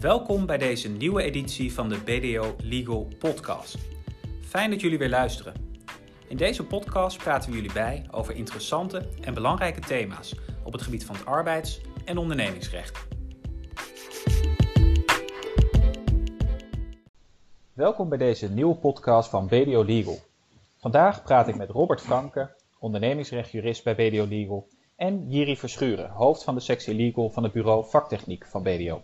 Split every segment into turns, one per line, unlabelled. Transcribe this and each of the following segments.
Welkom bij deze nieuwe editie van de BDO Legal Podcast. Fijn dat jullie weer luisteren. In deze podcast praten we jullie bij over interessante en belangrijke thema's op het gebied van het arbeids- en ondernemingsrecht. Welkom bij deze nieuwe podcast van BDO Legal. Vandaag praat ik met Robert Franke, ondernemingsrechtjurist bij BDO Legal, en Jiri Verschuren, hoofd van de sectie Legal van het bureau Vaktechniek van BDO.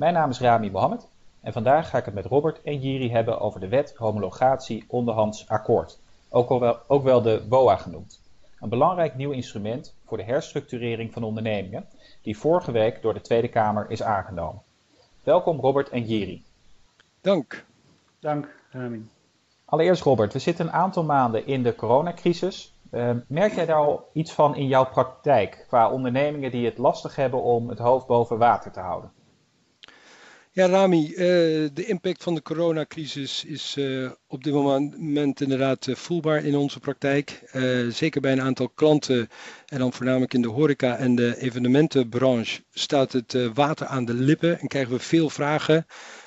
Mijn naam is Rami Mohammed en vandaag ga ik het met Robert en Jiri hebben over de wet homologatie onderhands akkoord, ook wel, ook wel de WOA genoemd. Een belangrijk nieuw instrument voor de herstructurering van ondernemingen, die vorige week door de Tweede Kamer is aangenomen. Welkom Robert en Jiri.
Dank.
Dank, Rami.
Allereerst Robert, we zitten een aantal maanden in de coronacrisis. Uh, merk jij daar al iets van in jouw praktijk qua ondernemingen die het lastig hebben om het hoofd boven water te houden?
Ja, Rami, uh, de impact van de coronacrisis is uh, op dit moment inderdaad voelbaar in onze praktijk. zeker bij een aantal klanten en dan voornamelijk in de horeca en de evenementenbranche staat het water aan de lippen en krijgen we veel vragen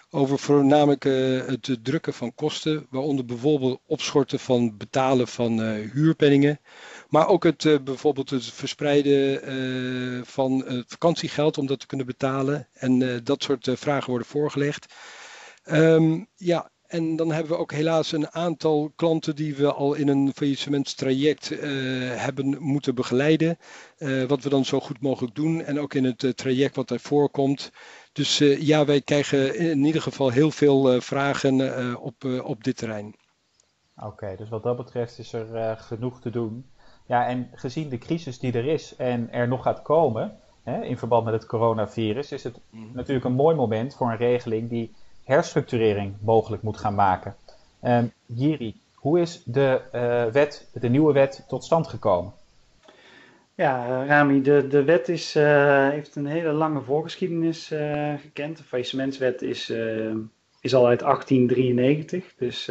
over voornamelijk het drukken van kosten, waaronder bijvoorbeeld opschorten van betalen van huurpenningen, maar ook het uh, bijvoorbeeld het verspreiden van het vakantiegeld om dat te kunnen betalen. En dat soort vragen worden voorgelegd. Um, ja, en dan hebben we ook helaas een aantal klanten die we al in een faillissementstraject hebben moeten begeleiden. Wat we dan zo goed mogelijk doen. En ook in het traject wat daarvoor komt. Dus ja, wij krijgen in ieder geval heel veel vragen op, op dit terrein.
Oké, dus wat dat betreft is er genoeg te doen. Ja, en gezien de crisis die er is en er nog gaat komen, hè, in verband met het coronavirus, is het mm -hmm. natuurlijk een mooi moment voor een regeling die herstructurering mogelijk moet gaan maken. Um, Jiri, hoe is de, uh, wet, de nieuwe wet tot stand gekomen?
Ja, Rami, de, de wet is, uh, heeft een hele lange voorgeschiedenis uh, gekend. De faillissementswet is, is al uit 1893. Dus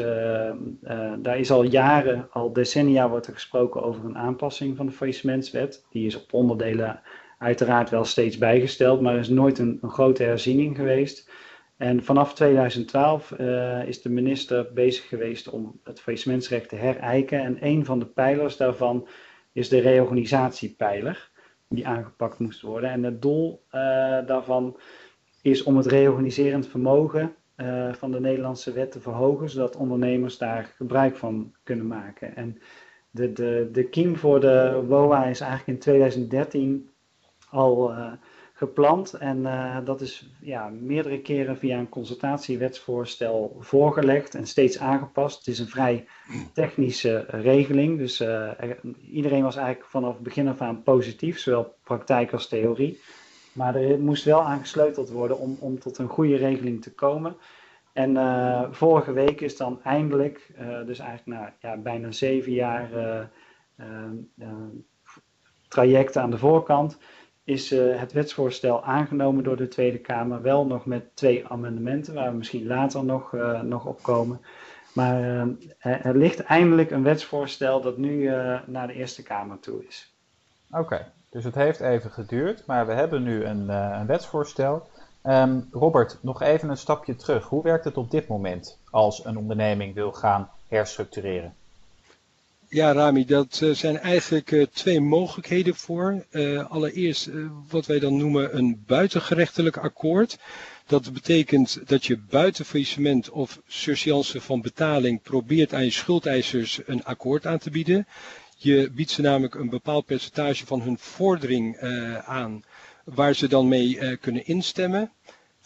daar is al jaren, al decennia wordt er gesproken over een aanpassing van de faillissementswet. Die is op onderdelen uiteraard wel steeds bijgesteld, maar er is nooit een, een grote herziening geweest. En vanaf 2012 uh, is de minister bezig geweest om het faillissementsrecht te herijken. En een van de pijlers daarvan is de reorganisatiepijler, die aangepakt moest worden. En het doel daarvan is om het reorganiserend vermogen uh, van de Nederlandse wet te verhogen, zodat ondernemers daar gebruik van kunnen maken. En de, de, de kiem voor de WOA is eigenlijk in 2013 al gepland. En uh, dat is ja, meerdere keren via een consultatiewetsvoorstel voorgelegd en steeds aangepast. Het is een vrij technische regeling, dus uh, er, iedereen was eigenlijk vanaf begin af aan positief, zowel praktijk als theorie. Maar er moest wel aan gesleuteld worden om, om tot een goede regeling te komen. En uh, vorige week is dan eindelijk, dus eigenlijk na ja, bijna zeven jaar traject aan de voorkant, is uh, het wetsvoorstel aangenomen door de Tweede Kamer. Wel nog met twee amendementen, waar we misschien later nog, uh, nog op komen. Maar uh, er ligt eindelijk een wetsvoorstel dat nu naar de Eerste Kamer toe is.
Oké, dus het heeft even geduurd, maar we hebben nu een, een wetsvoorstel. Um, Robert, nog even een stapje terug. Hoe werkt het op dit moment als een onderneming wil gaan herstructureren?
Ja, Rami, dat uh, zijn eigenlijk uh, twee mogelijkheden voor. Allereerst wat wij dan noemen een buitengerechtelijk akkoord. Dat betekent dat je buiten faillissement of surseance van betaling probeert aan je schuldeisers een akkoord aan te bieden. Je biedt ze namelijk een bepaald percentage van hun vordering aan waar ze dan mee kunnen instemmen.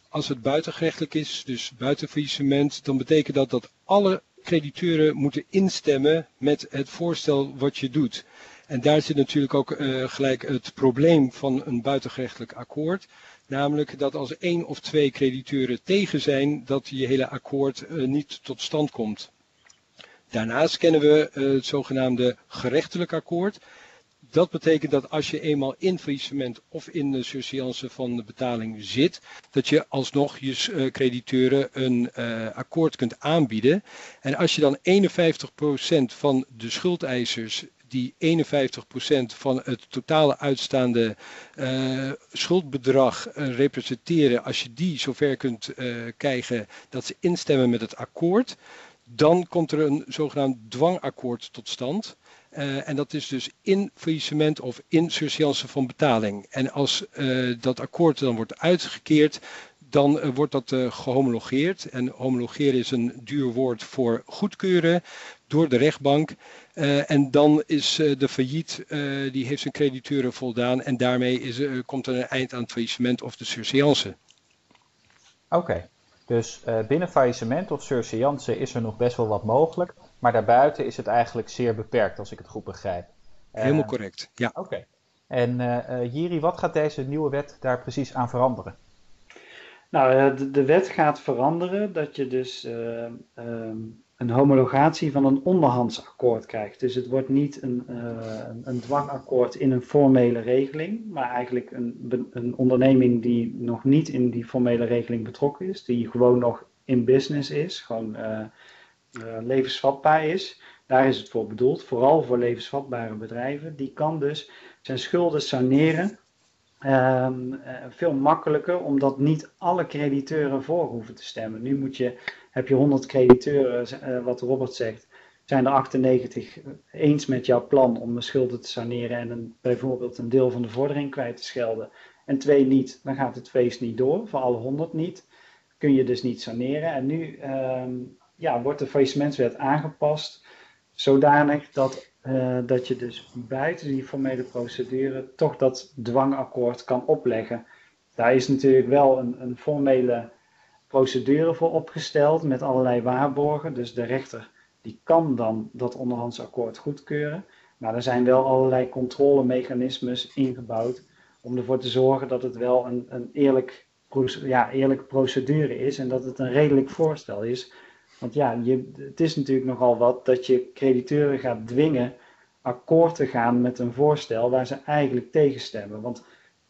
Als het buitengerechtelijk is, dus buiten faillissement, dan betekent dat dat alle crediteuren moeten instemmen met het voorstel wat je doet. En daar zit natuurlijk ook uh, gelijk het probleem van een buitengerechtelijk akkoord. Namelijk dat als één of twee crediteuren tegen zijn, dat je hele akkoord niet tot stand komt. Daarnaast kennen we uh, het zogenaamde gerechtelijk akkoord. Dat betekent dat als je eenmaal in faillissement of in de surseance van de betaling zit, dat je alsnog je uh, crediteuren een uh, akkoord kunt aanbieden. En als je dan 51% van de schuldeisers die 51% van het totale uitstaande schuldbedrag representeren, als je die zover kunt krijgen dat ze instemmen met het akkoord, dan komt er een zogenaamd dwangakkoord tot stand. Uh, en dat is dus in faillissement of in surseance van betaling. En als uh, dat akkoord dan wordt uitgekeerd, dan uh, wordt dat gehomologeerd. En homologeren is een duur woord voor goedkeuren door de rechtbank. en dan is de failliet, die heeft zijn crediteuren voldaan. En daarmee is, komt er een eind aan het faillissement of de surseance.
Oké. Dus uh, binnen faillissement of surseance is er nog best wel wat mogelijk, maar daarbuiten is het eigenlijk zeer beperkt, als ik het goed begrijp.
Helemaal uh, correct, ja.
Oké. En uh, Jiri, wat gaat deze nieuwe wet daar precies aan veranderen?
Nou, de, de wet gaat veranderen dat je dus ehm, een homologatie van een onderhandsakkoord krijgt. Dus het wordt niet een, uh, een dwangakkoord in een formele regeling, maar eigenlijk een, een onderneming die nog niet in die formele regeling betrokken is, die gewoon nog in business is, gewoon uh, uh, levensvatbaar is. Daar is het voor bedoeld, vooral voor levensvatbare bedrijven. Die kan dus zijn schulden saneren uh, veel makkelijker, omdat niet alle crediteuren voor hoeven te stemmen. Nu moet je heb je 100 crediteuren, uh, wat Robert zegt, zijn er 98 eens met jouw plan om de schulden te saneren en een, bijvoorbeeld een deel van de vordering kwijt te schelden. En twee niet, dan gaat het feest niet door, voor alle 100 niet. Kun je dus niet saneren. En nu um, ja, wordt de faillissementswet aangepast zodanig dat, uh, dat je dus buiten die formele procedure toch dat dwangakkoord kan opleggen. Daar is natuurlijk wel een, een formele procedure voor opgesteld met allerlei waarborgen. Dus de rechter die kan dan dat onderhandsakkoord goedkeuren. Maar er zijn wel allerlei controlemechanismes ingebouwd om ervoor te zorgen dat het wel een, een eerlijk, ja, eerlijke procedure is en dat het een redelijk voorstel is. Want ja, je, het is natuurlijk nogal wat dat je crediteuren gaat dwingen akkoord te gaan met een voorstel waar ze eigenlijk tegenstemmen. Want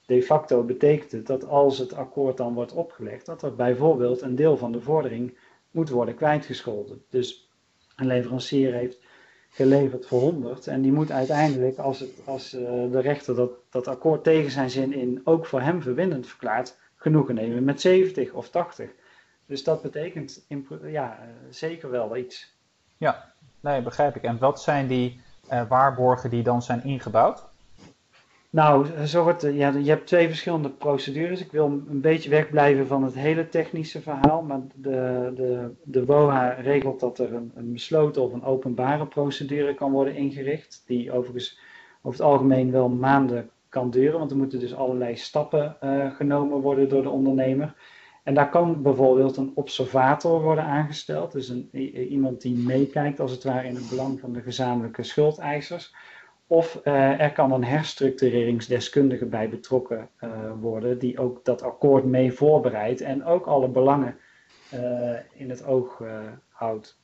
de facto betekent het dat als het akkoord dan wordt opgelegd, dat er bijvoorbeeld een deel van de vordering moet worden kwijtgescholden. Dus een leverancier heeft geleverd voor 100 en die moet uiteindelijk, als, als uh, de rechter dat, dat akkoord tegen zijn zin in ook voor hem verwindend verklaart, genoegen nemen met 70 of 80. Dus dat betekent ja, uh, zeker wel iets.
Ja, nee, begrijp ik. En wat zijn die uh, waarborgen die dan zijn ingebouwd?
Nou, zo wordt, ja, je hebt twee verschillende procedures. Ik wil een beetje wegblijven van het hele technische verhaal, maar de, de, de WOHA regelt dat er een, een besloten of een openbare procedure kan worden ingericht, die overigens over het algemeen wel maanden kan duren, want er moeten dus allerlei stappen uh, genomen worden door de ondernemer. En daar kan bijvoorbeeld een observator worden aangesteld, dus een, iemand die meekijkt als het ware in het belang van de gezamenlijke schuldeisers. Of uh, er kan een herstructureringsdeskundige bij betrokken uh, worden, die ook dat akkoord mee voorbereidt en ook alle belangen uh, in het oog houdt.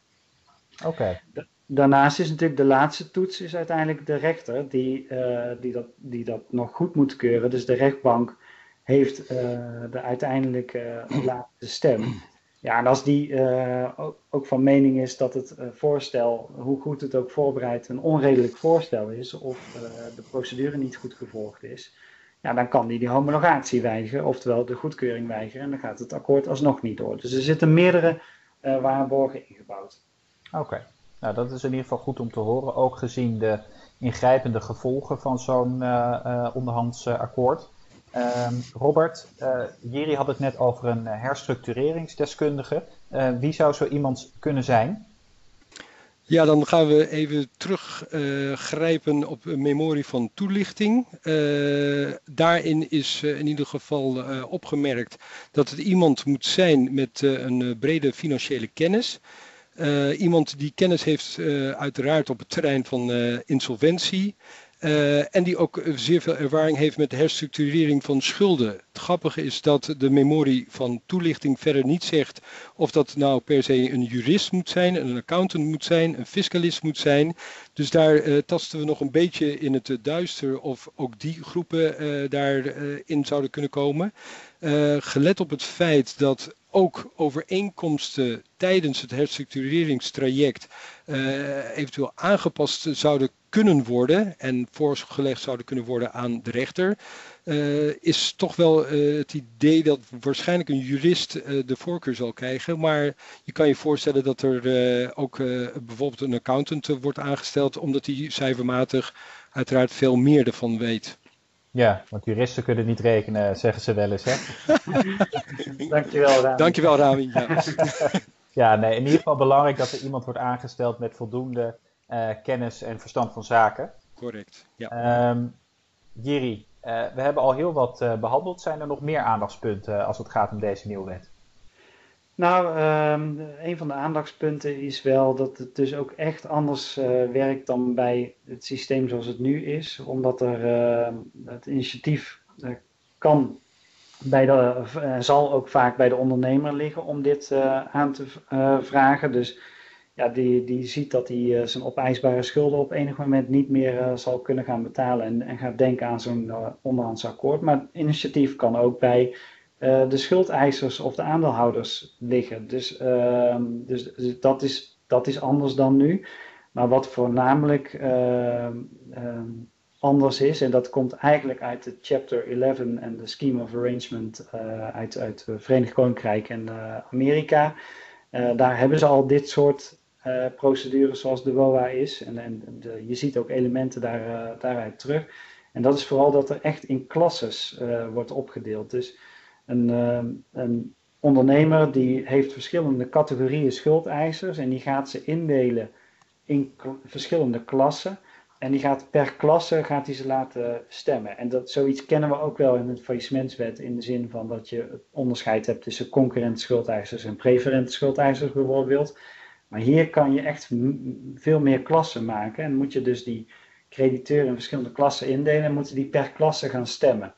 Oké. Okay.
Daarnaast is natuurlijk de laatste toets is uiteindelijk de rechter die, die, dat, die dat nog goed moet keuren. Dus de rechtbank heeft de uiteindelijke laatste stem. Ja, en als die uh, ook, van mening is dat het uh, voorstel, hoe goed het ook voorbereid, een onredelijk voorstel is, of uh, de procedure niet goed gevolgd is, ja, dan kan die die homologatie weigeren, oftewel de goedkeuring weigeren, en dan gaat het akkoord alsnog niet door. Dus er zitten meerdere waarborgen ingebouwd.
Oké, nou dat is in ieder geval goed om te horen, ook gezien de ingrijpende gevolgen van zo'n onderhandsakkoord. Um, Robert, uh, Jiri had het net over een uh, herstructureringsdeskundige. Uh, wie zou zo iemand kunnen zijn?
Ja, dan gaan we even teruggrijpen op een memorie van toelichting. daarin is in ieder geval opgemerkt dat het iemand moet zijn met een brede financiële kennis. iemand die kennis heeft uiteraard op het terrein van insolventie, uh, en die ook zeer veel ervaring heeft met de herstructurering van schulden. Het grappige is dat de memorie van toelichting verder niet zegt of dat nou per se een jurist moet zijn, een accountant moet zijn, een fiscalist moet zijn. Dus daar uh, tasten we nog een beetje in het duister of ook die groepen uh, daarin zouden kunnen komen. gelet op het feit dat ook overeenkomsten tijdens het herstructureringstraject eventueel aangepast zouden kunnen worden en voorgelegd zouden kunnen worden aan de rechter, uh, is toch wel uh, het idee dat waarschijnlijk een jurist uh, de voorkeur zal krijgen. Maar je kan je voorstellen dat er ook bijvoorbeeld een accountant wordt aangesteld, omdat hij cijfermatig uiteraard veel meer ervan weet.
Ja, want juristen kunnen niet rekenen, zeggen ze wel eens, hè?
Dankjewel, Rami.
Dankjewel, Rami. Ja.
ja, nee, in ieder geval belangrijk dat er iemand wordt aangesteld met voldoende kennis en verstand van zaken.
Correct, ja.
Um, Jiri, uh, we hebben al heel wat uh, behandeld. Zijn er nog meer aandachtspunten als het gaat om deze nieuwe wet?
Nou, um, een van de aandachtspunten is wel dat het dus ook echt anders uh, werkt dan bij het systeem zoals het nu is. Omdat er ehm, het initiatief kan bij de, zal ook vaak bij de ondernemer liggen om dit aan te vragen. Dus ja, die, die ziet dat hij uh, zijn opeisbare schulden op enig moment niet meer uh, zal kunnen gaan betalen en, en gaat denken aan zo'n uh, onderhands akkoord. Maar initiatief kan ook bij de schuldeisers of de aandeelhouders liggen. Dus, ehm, dus, dus, dat, is, dat is anders dan nu. Maar wat voornamelijk ehm, ehm, anders is, en dat komt eigenlijk uit de Chapter 11 en de Scheme of Arrangement uit, uit het Verenigd Koninkrijk en Amerika. daar hebben ze al dit soort uh, procedure zoals de WOA is. En, en de, je ziet ook elementen daar, uh, daaruit terug. En dat is vooral dat er echt in klasses uh, wordt opgedeeld. Dus een, een, ondernemer die heeft verschillende categorieën schuldeisers en die gaat ze indelen in verschillende klassen. En die gaat per klasse gaat die ze laten stemmen. En dat, zoiets kennen we ook wel in het faillissementswet in de zin van dat je onderscheid hebt tussen concurrente schuldeisers en preferente schuldeisers bijvoorbeeld. Maar hier kan je echt veel meer klassen maken. En moet je dus die crediteuren in verschillende klassen indelen en moeten die per klasse gaan stemmen.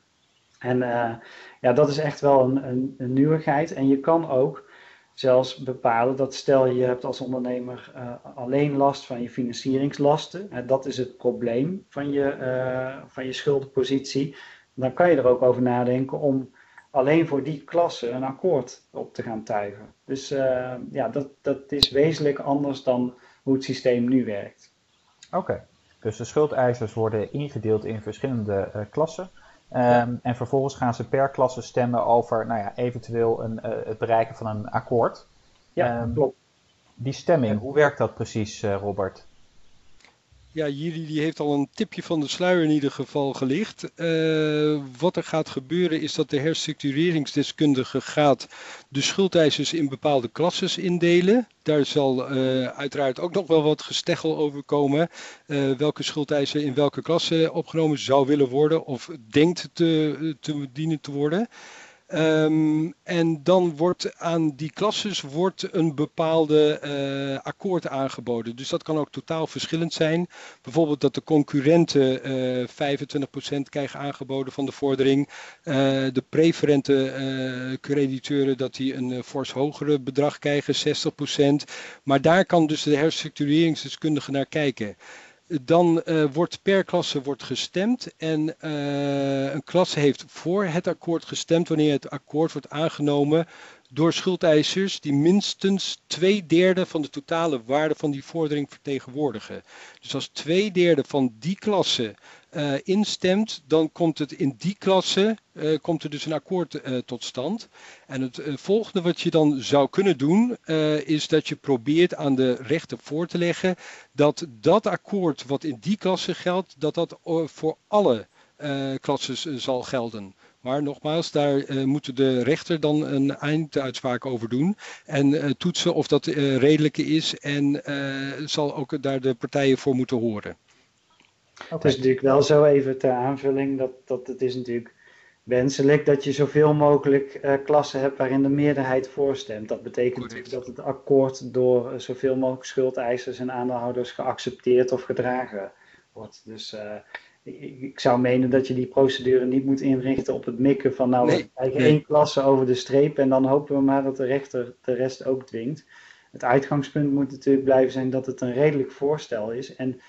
En uh, ja, dat is echt wel een, een, een, nieuwigheid. En je kan ook zelfs bepalen dat stel je hebt als ondernemer uh, alleen last van je financieringslasten. Dat is het probleem van je, van je schuldenpositie. Dan kan je er ook over nadenken om alleen voor die klasse een akkoord op te gaan tuigen. Dus uh, ja, dat, dat is wezenlijk anders dan hoe het systeem nu werkt.
Oké, dus de schuldeisers worden ingedeeld in verschillende uh, klassen. Um, ja. En vervolgens gaan ze per klasse stemmen over nou ja, eventueel een, uh, het bereiken van een akkoord.
Ja, um, klopt.
Die stemming, hoe werkt dat precies, Robert?
Ja, Jiri die heeft al een tipje van de sluier in ieder geval gelicht. Uh, wat er gaat gebeuren is dat de herstructureringsdeskundige gaat de schuldeisers in bepaalde klasses indelen. Daar zal uh, uiteraard ook nog wel wat gesteggel over komen. Uh, welke schuldeiser in welke klasse opgenomen zou willen worden of denkt te, te dienen te worden. Um, en dan wordt aan die klasses wordt een bepaalde uh, akkoord aangeboden. Dus dat kan ook totaal verschillend zijn. Bijvoorbeeld dat de concurrenten uh, 25% krijgen aangeboden van de vordering. Uh, de preferente crediteuren dat die een fors hogere bedrag krijgen, 60%. Maar daar kan dus de herstructureringsdeskundige naar kijken dan uh, wordt per klasse wordt gestemd en uh, een klasse heeft voor het akkoord gestemd wanneer het akkoord wordt aangenomen door schuldeisers die minstens twee derde van de totale waarde van die vordering vertegenwoordigen. Dus als twee derde van die klasse uh, instemt, dan komt het in die klasse uh, komt er dus een akkoord uh, tot stand. En het volgende wat je dan zou kunnen doen, is dat je probeert aan de rechter voor te leggen dat dat akkoord wat in die klasse geldt, dat dat voor alle klassen zal gelden. Maar nogmaals, daar uh, moet de rechter dan een einduitspraak over doen. En toetsen of dat uh, redelijk is. En zal ook daar de partijen voor moeten horen.
Okay. Het is natuurlijk wel zo even ter aanvulling dat, dat het is natuurlijk wenselijk dat je zoveel mogelijk uh, klassen hebt waarin de meerderheid voorstemt. Dat betekent natuurlijk dat het akkoord door uh, zoveel mogelijk schuldeisers en aandeelhouders geaccepteerd of gedragen wordt. Dus uh, ik, ik, zou menen dat je die procedure niet moet inrichten op het mikken van nou, nee, we krijgen nee. één klasse over de streep en dan hopen we maar dat de rechter de rest ook dwingt. Het uitgangspunt moet natuurlijk blijven zijn dat het een redelijk voorstel is en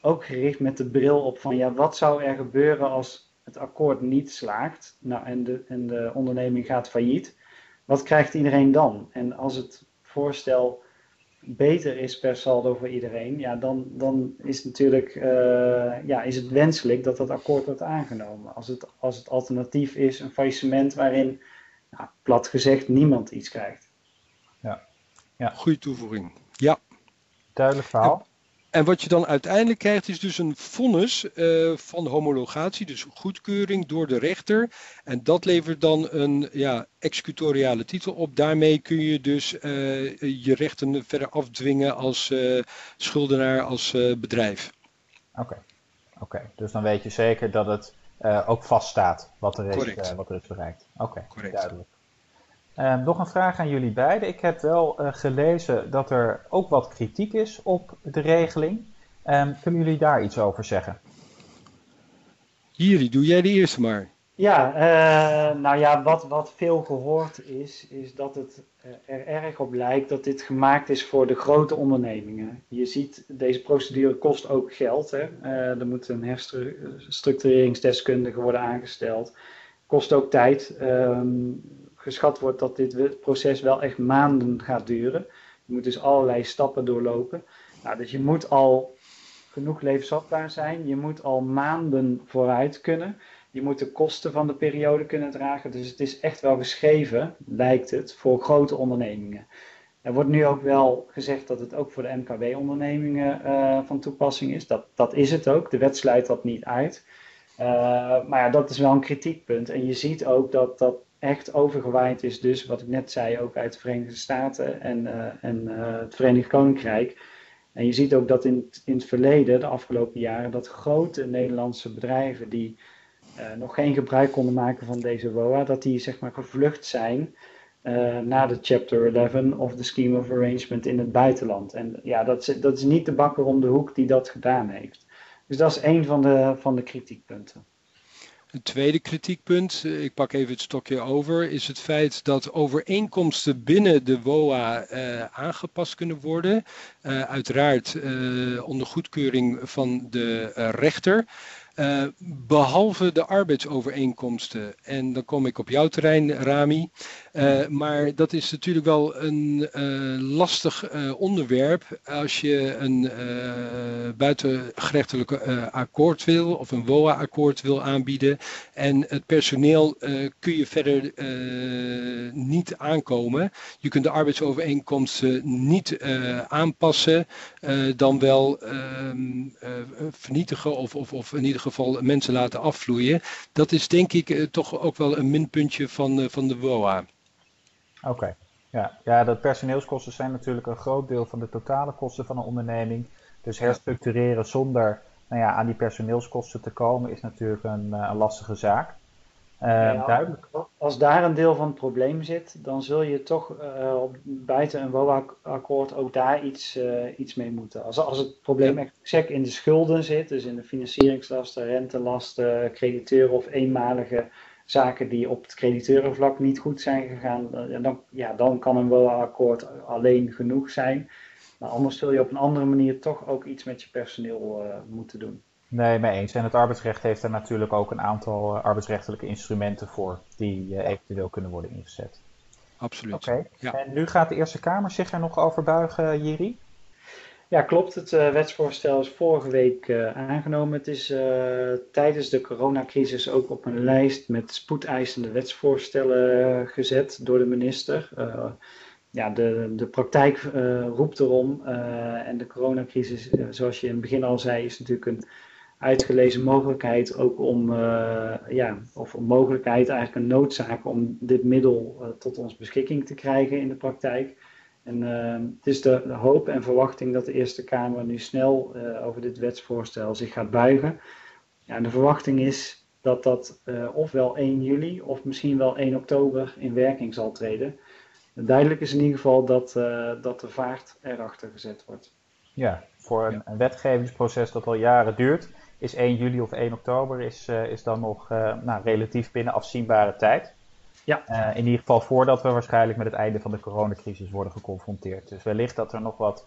ook gericht met de bril op van ja, wat zou er gebeuren als het akkoord niet slaagt nou, en, de, en de onderneming gaat failliet? Wat krijgt iedereen dan? En als het voorstel beter is per saldo voor iedereen, ja, dan, dan is, natuurlijk, uh, ja, is het wenselijk dat dat akkoord wordt aangenomen. Als het, als het alternatief is een faillissement waarin, nou, plat gezegd, niemand iets krijgt.
Ja, ja. goede toevoeging. Ja.
Duidelijk verhaal.
En wat je dan uiteindelijk krijgt is dus een vonnis uh, van homologatie, dus goedkeuring door de rechter. En dat levert dan een ja, executoriale titel op. Daarmee kun je dus uh, je rechten verder afdwingen als uh, schuldenaar, als bedrijf.
Oké, oké. dus dan weet je zeker dat het ook vaststaat wat er is, wat er is bereikt. Oké, duidelijk. Um, nog een vraag aan jullie beiden. Ik heb wel uh, gelezen dat er ook wat kritiek is op de regeling. Um, kunnen jullie daar iets over zeggen?
Jiri, doe jij de eerste maar.
Ja, uh, nou ja, wat, wat veel gehoord is, is dat het er erg op lijkt dat dit gemaakt is voor de grote ondernemingen. Je ziet, deze procedure kost ook geld. Hè? Uh, er moet een herstructureringsdeskundige worden aangesteld. Kost ook tijd. Um, geschat wordt dat dit proces wel echt maanden gaat duren. Je moet dus allerlei stappen doorlopen. Nou, dus je moet al genoeg levensvatbaar zijn. Je moet al maanden vooruit kunnen. Je moet de kosten van de periode kunnen dragen. Dus het is echt wel geschreven, lijkt het, voor grote ondernemingen. Er wordt nu ook wel gezegd dat het ook voor de MKB-ondernemingen uh, van toepassing is. Dat, dat is het ook. De wet sluit dat niet uit. Uh, maar ja, dat is wel een kritiekpunt. En je ziet ook dat, dat echt overgewaaid is, dus wat ik net zei, ook uit de Verenigde Staten en, uh, en uh, het Verenigd Koninkrijk. En je ziet ook dat in, in het verleden, de afgelopen jaren, dat grote Nederlandse bedrijven die uh, nog geen gebruik konden maken van deze WOA, dat die zeg maar gevlucht zijn naar de Chapter 11 of de Scheme of Arrangement in het buitenland. En ja, dat is, dat is niet de bakker om de hoek die dat gedaan heeft. Dus dat is een van de, van de kritiekpunten.
Een tweede kritiekpunt, eh, ik pak even het stokje over, is het feit dat overeenkomsten binnen de WOA uh, aangepast kunnen worden. Uh, uiteraard onder goedkeuring van de rechter. Behalve de arbeidsovereenkomsten. En dan kom ik op jouw terrein, Rami. Uh, maar dat is natuurlijk wel een uh, lastig onderwerp als je een buitengerechtelijk akkoord wil of een WOA-akkoord wil aanbieden. En het personeel kun je verder niet aankomen. Je kunt de arbeidsovereenkomsten niet aanpassen, dan wel ehm, vernietigen of, of, of in ieder geval mensen laten afvloeien. Dat is denk ik eh, toch ook wel een minpuntje van, eh, van de WOA.
Oké, ja. ja, de personeelskosten zijn natuurlijk een groot deel van de totale kosten van een onderneming. Dus herstructureren zonder nou ja, aan die personeelskosten te komen is natuurlijk een, eh, een lastige zaak.
Uh, duidelijk. Als daar een deel van het probleem zit, dan zul je toch uh, op, buiten een WOA-akkoord ook daar iets, uh, iets mee moeten. Als, als het probleem echt check in de schulden zit, dus in de financieringslasten, rentelasten, crediteuren of eenmalige zaken die op het crediteurenvlak niet goed zijn gegaan, dan, ja, dan kan een WOA-akkoord alleen genoeg zijn. Maar anders zul je op een andere manier toch ook iets met je personeel moeten doen.
Nee, mee eens. En het arbeidsrecht heeft er natuurlijk ook een aantal uh, arbeidsrechtelijke instrumenten voor die uh, eventueel kunnen worden ingezet.
Absoluut.
Oké. Ja. En nu gaat de Eerste Kamer zich er nog over buigen, Jiri?
Ja, klopt. Het uh, wetsvoorstel is vorige week aangenomen. Het is tijdens de coronacrisis ook op een lijst met spoedeisende wetsvoorstellen gezet door de minister. ja, de, de praktijk roept erom en de coronacrisis, zoals je in het begin al zei, is natuurlijk een uitgelezen mogelijkheid ook om, ja, of een mogelijkheid, eigenlijk een noodzaak om dit middel tot ons beschikking te krijgen in de praktijk. En uh, het is de, de, hoop en verwachting dat de Eerste Kamer nu snel over dit wetsvoorstel zich gaat buigen. Ja, en de verwachting is dat dat ofwel 1 juli of misschien wel 1 oktober in werking zal treden. Duidelijk is in ieder geval dat, dat de vaart erachter gezet wordt.
Ja, voor een, een wetgevingsproces dat al jaren duurt, is 1 juli of 1 oktober is, uh, is dan nog uh, nou, relatief binnen afzienbare tijd. Ja. Uh, in ieder geval voordat we waarschijnlijk met het einde van de coronacrisis worden geconfronteerd. Dus wellicht dat er nog wat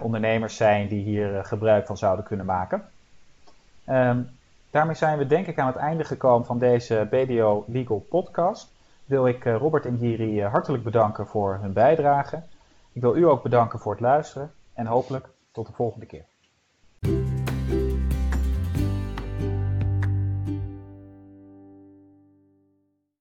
ondernemers zijn die hier gebruik van zouden kunnen maken. Um, daarmee zijn we denk ik aan het einde gekomen van deze BDO Legal podcast. Wil ik Robert en Jiri hartelijk bedanken voor hun bijdrage. Ik wil u ook bedanken voor het luisteren en hopelijk tot de volgende keer.